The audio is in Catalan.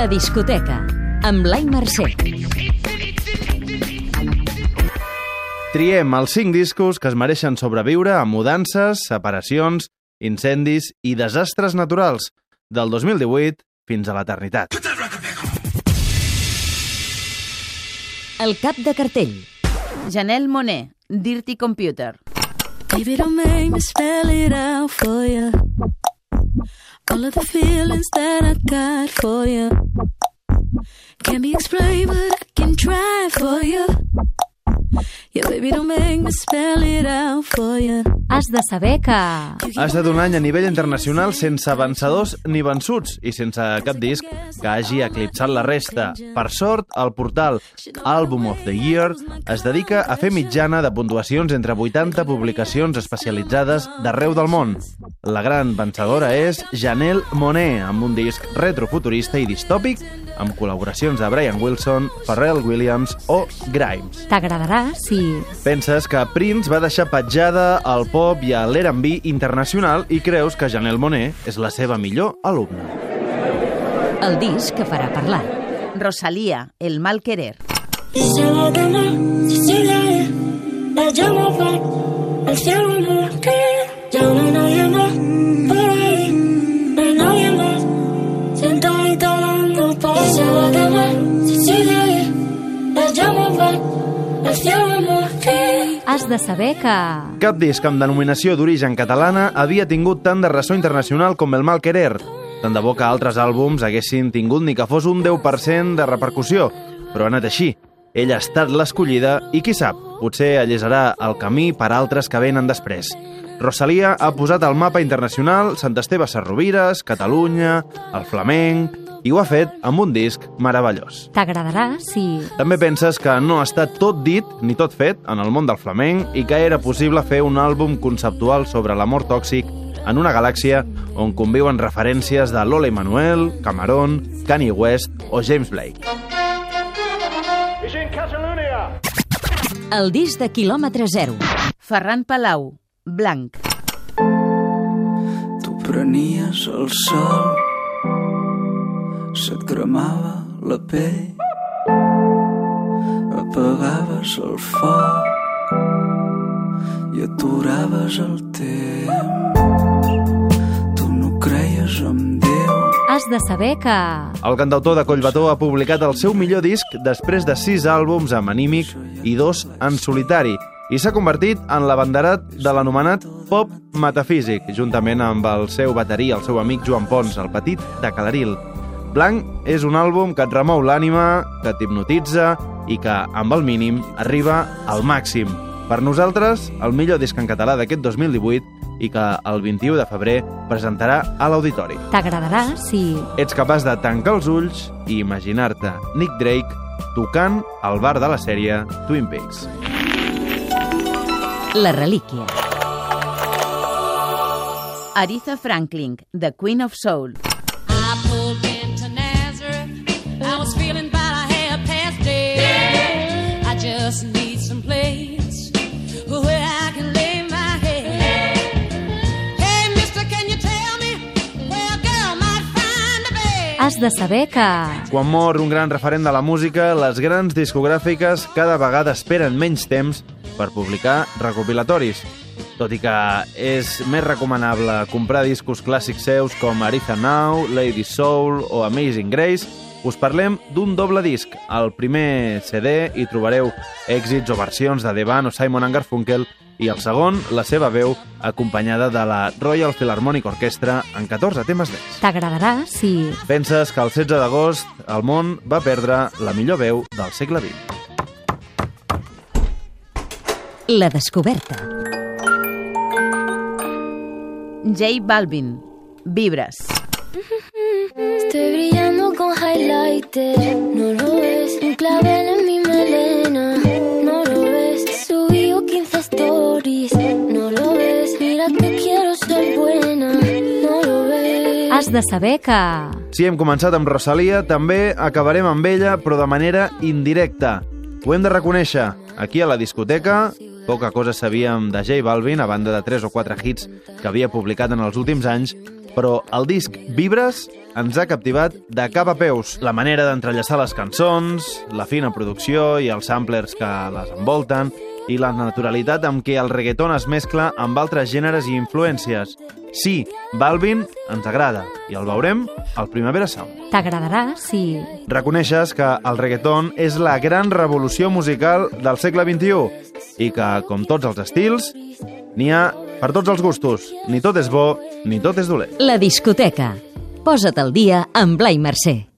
La discoteca, amb Blai Mercè. Triem els 5 discos que es mereixen sobreviure a mudances, separacions, incendis i desastres naturals del 2018 fins a l'eternitat. El cap de cartell. Janelle Monet, Dirty Computer. Baby, don't make me spell it out for you. All of the feelings that I got for you can't be explained, but I can try for you. Yeah, baby, don't make me spell it out for you. Has de saber que... Ha estat un any a nivell internacional sense vencedors ni vençuts i sense cap disc que hagi eclipsat la resta. Per sort, el portal Album of the Year es dedica a fer mitjana de puntuacions entre 80 publicacions especialitzades d'arreu del món. La gran vencedora és Janelle Monet, amb un disc retrofuturista i distòpic amb col·laboracions de Brian Wilson, Pharrell Williams o Grimes. T'agradarà si... Penses que Prince va deixar petjada al pop i a l'R&B internacional i creus que Janelle Monet és la seva millor alumna. El disc que farà parlar. Rosalía, El mal querer. El cielo no la cree, ya no Has de saber que... Cap disc amb denominació d'origen catalana havia tingut tant de ressò internacional com el Mal Querer. Tant de bo que altres àlbums haguessin tingut ni que fos un 10% de repercussió, però ha anat així. Ella ha estat l'escollida i qui sap, potser allesarà el camí per altres que venen després. Rosalia ha posat al mapa internacional Sant Esteve Sarrovires, Catalunya, el flamenc, i ho ha fet amb un disc meravellós. T'agradarà si... També penses que no està tot dit ni tot fet en el món del flamenc i que era possible fer un àlbum conceptual sobre l'amor tòxic en una galàxia on conviuen referències de Lola Emanuel, Cameron, Kanye West o James Blake. El disc de quilòmetre zero. Ferran Palau, Blanc. Tu prenies el sol, se't cremava la pell, apagaves el foc i aturaves el temps. Tu no creies en Déu, Has de saber que... El cantautor de Collbató ha publicat el seu millor disc després de sis àlbums amb anímic i dos en solitari i s'ha convertit en l'abanderat de l'anomenat pop metafísic, juntament amb el seu baterí, el seu amic Joan Pons, el petit de Calaril. Blanc és un àlbum que et remou l'ànima, que t'hipnotitza i que, amb el mínim, arriba al màxim. Per nosaltres, el millor disc en català d'aquest 2018 i que el 21 de febrer presentarà a l'Auditori. T'agradarà si... Ets capaç de tancar els ulls i imaginar-te Nick Drake tocant al bar de la sèrie Twin Peaks. La relíquia. Aretha Franklin, The Queen of Soul. I Has de saber que... Quan mor un gran referent de la música, les grans discogràfiques cada vegada esperen menys temps per publicar recopilatoris. Tot i que és més recomanable comprar discos clàssics seus com Aretha Now, Lady Soul o Amazing Grace, us parlem d'un doble disc. Al primer CD hi trobareu èxits o versions de The Band o Simon Garfunkel i el segon, la seva veu, acompanyada de la Royal Philharmonic Orchestra en 14 temes més. T'agradarà si... Penses que el 16 d'agost el món va perdre la millor veu del segle XX. La descoberta. J Balvin, Vibras. Estoy brillando con highlighter, no lo ves. Un clavel en mi melena, no lo ves. Subí 15 stories, no lo ves. Mira que quiero ser buena, no lo ves. Has de saber que... Si hem començat amb Rosalia, també acabarem amb ella, però de manera indirecta. Ho hem de reconèixer. Aquí a la discoteca, poca cosa sabíem de J Balvin, a banda de 3 o 4 hits que havia publicat en els últims anys, però el disc Vibres ens ha captivat de cap a peus. La manera d'entrellaçar les cançons, la fina producció i els samplers que les envolten, i la naturalitat amb què el reggaeton es mescla amb altres gèneres i influències. Sí, Balvin ens agrada i el veurem al Primavera Sound. T'agradarà si... Reconeixes que el reggaeton és la gran revolució musical del segle XXI i que, com tots els estils, n'hi ha per tots els gustos. Ni tot és bo, ni tot és dolent. La discoteca. Posa't al dia amb Blai Mercè.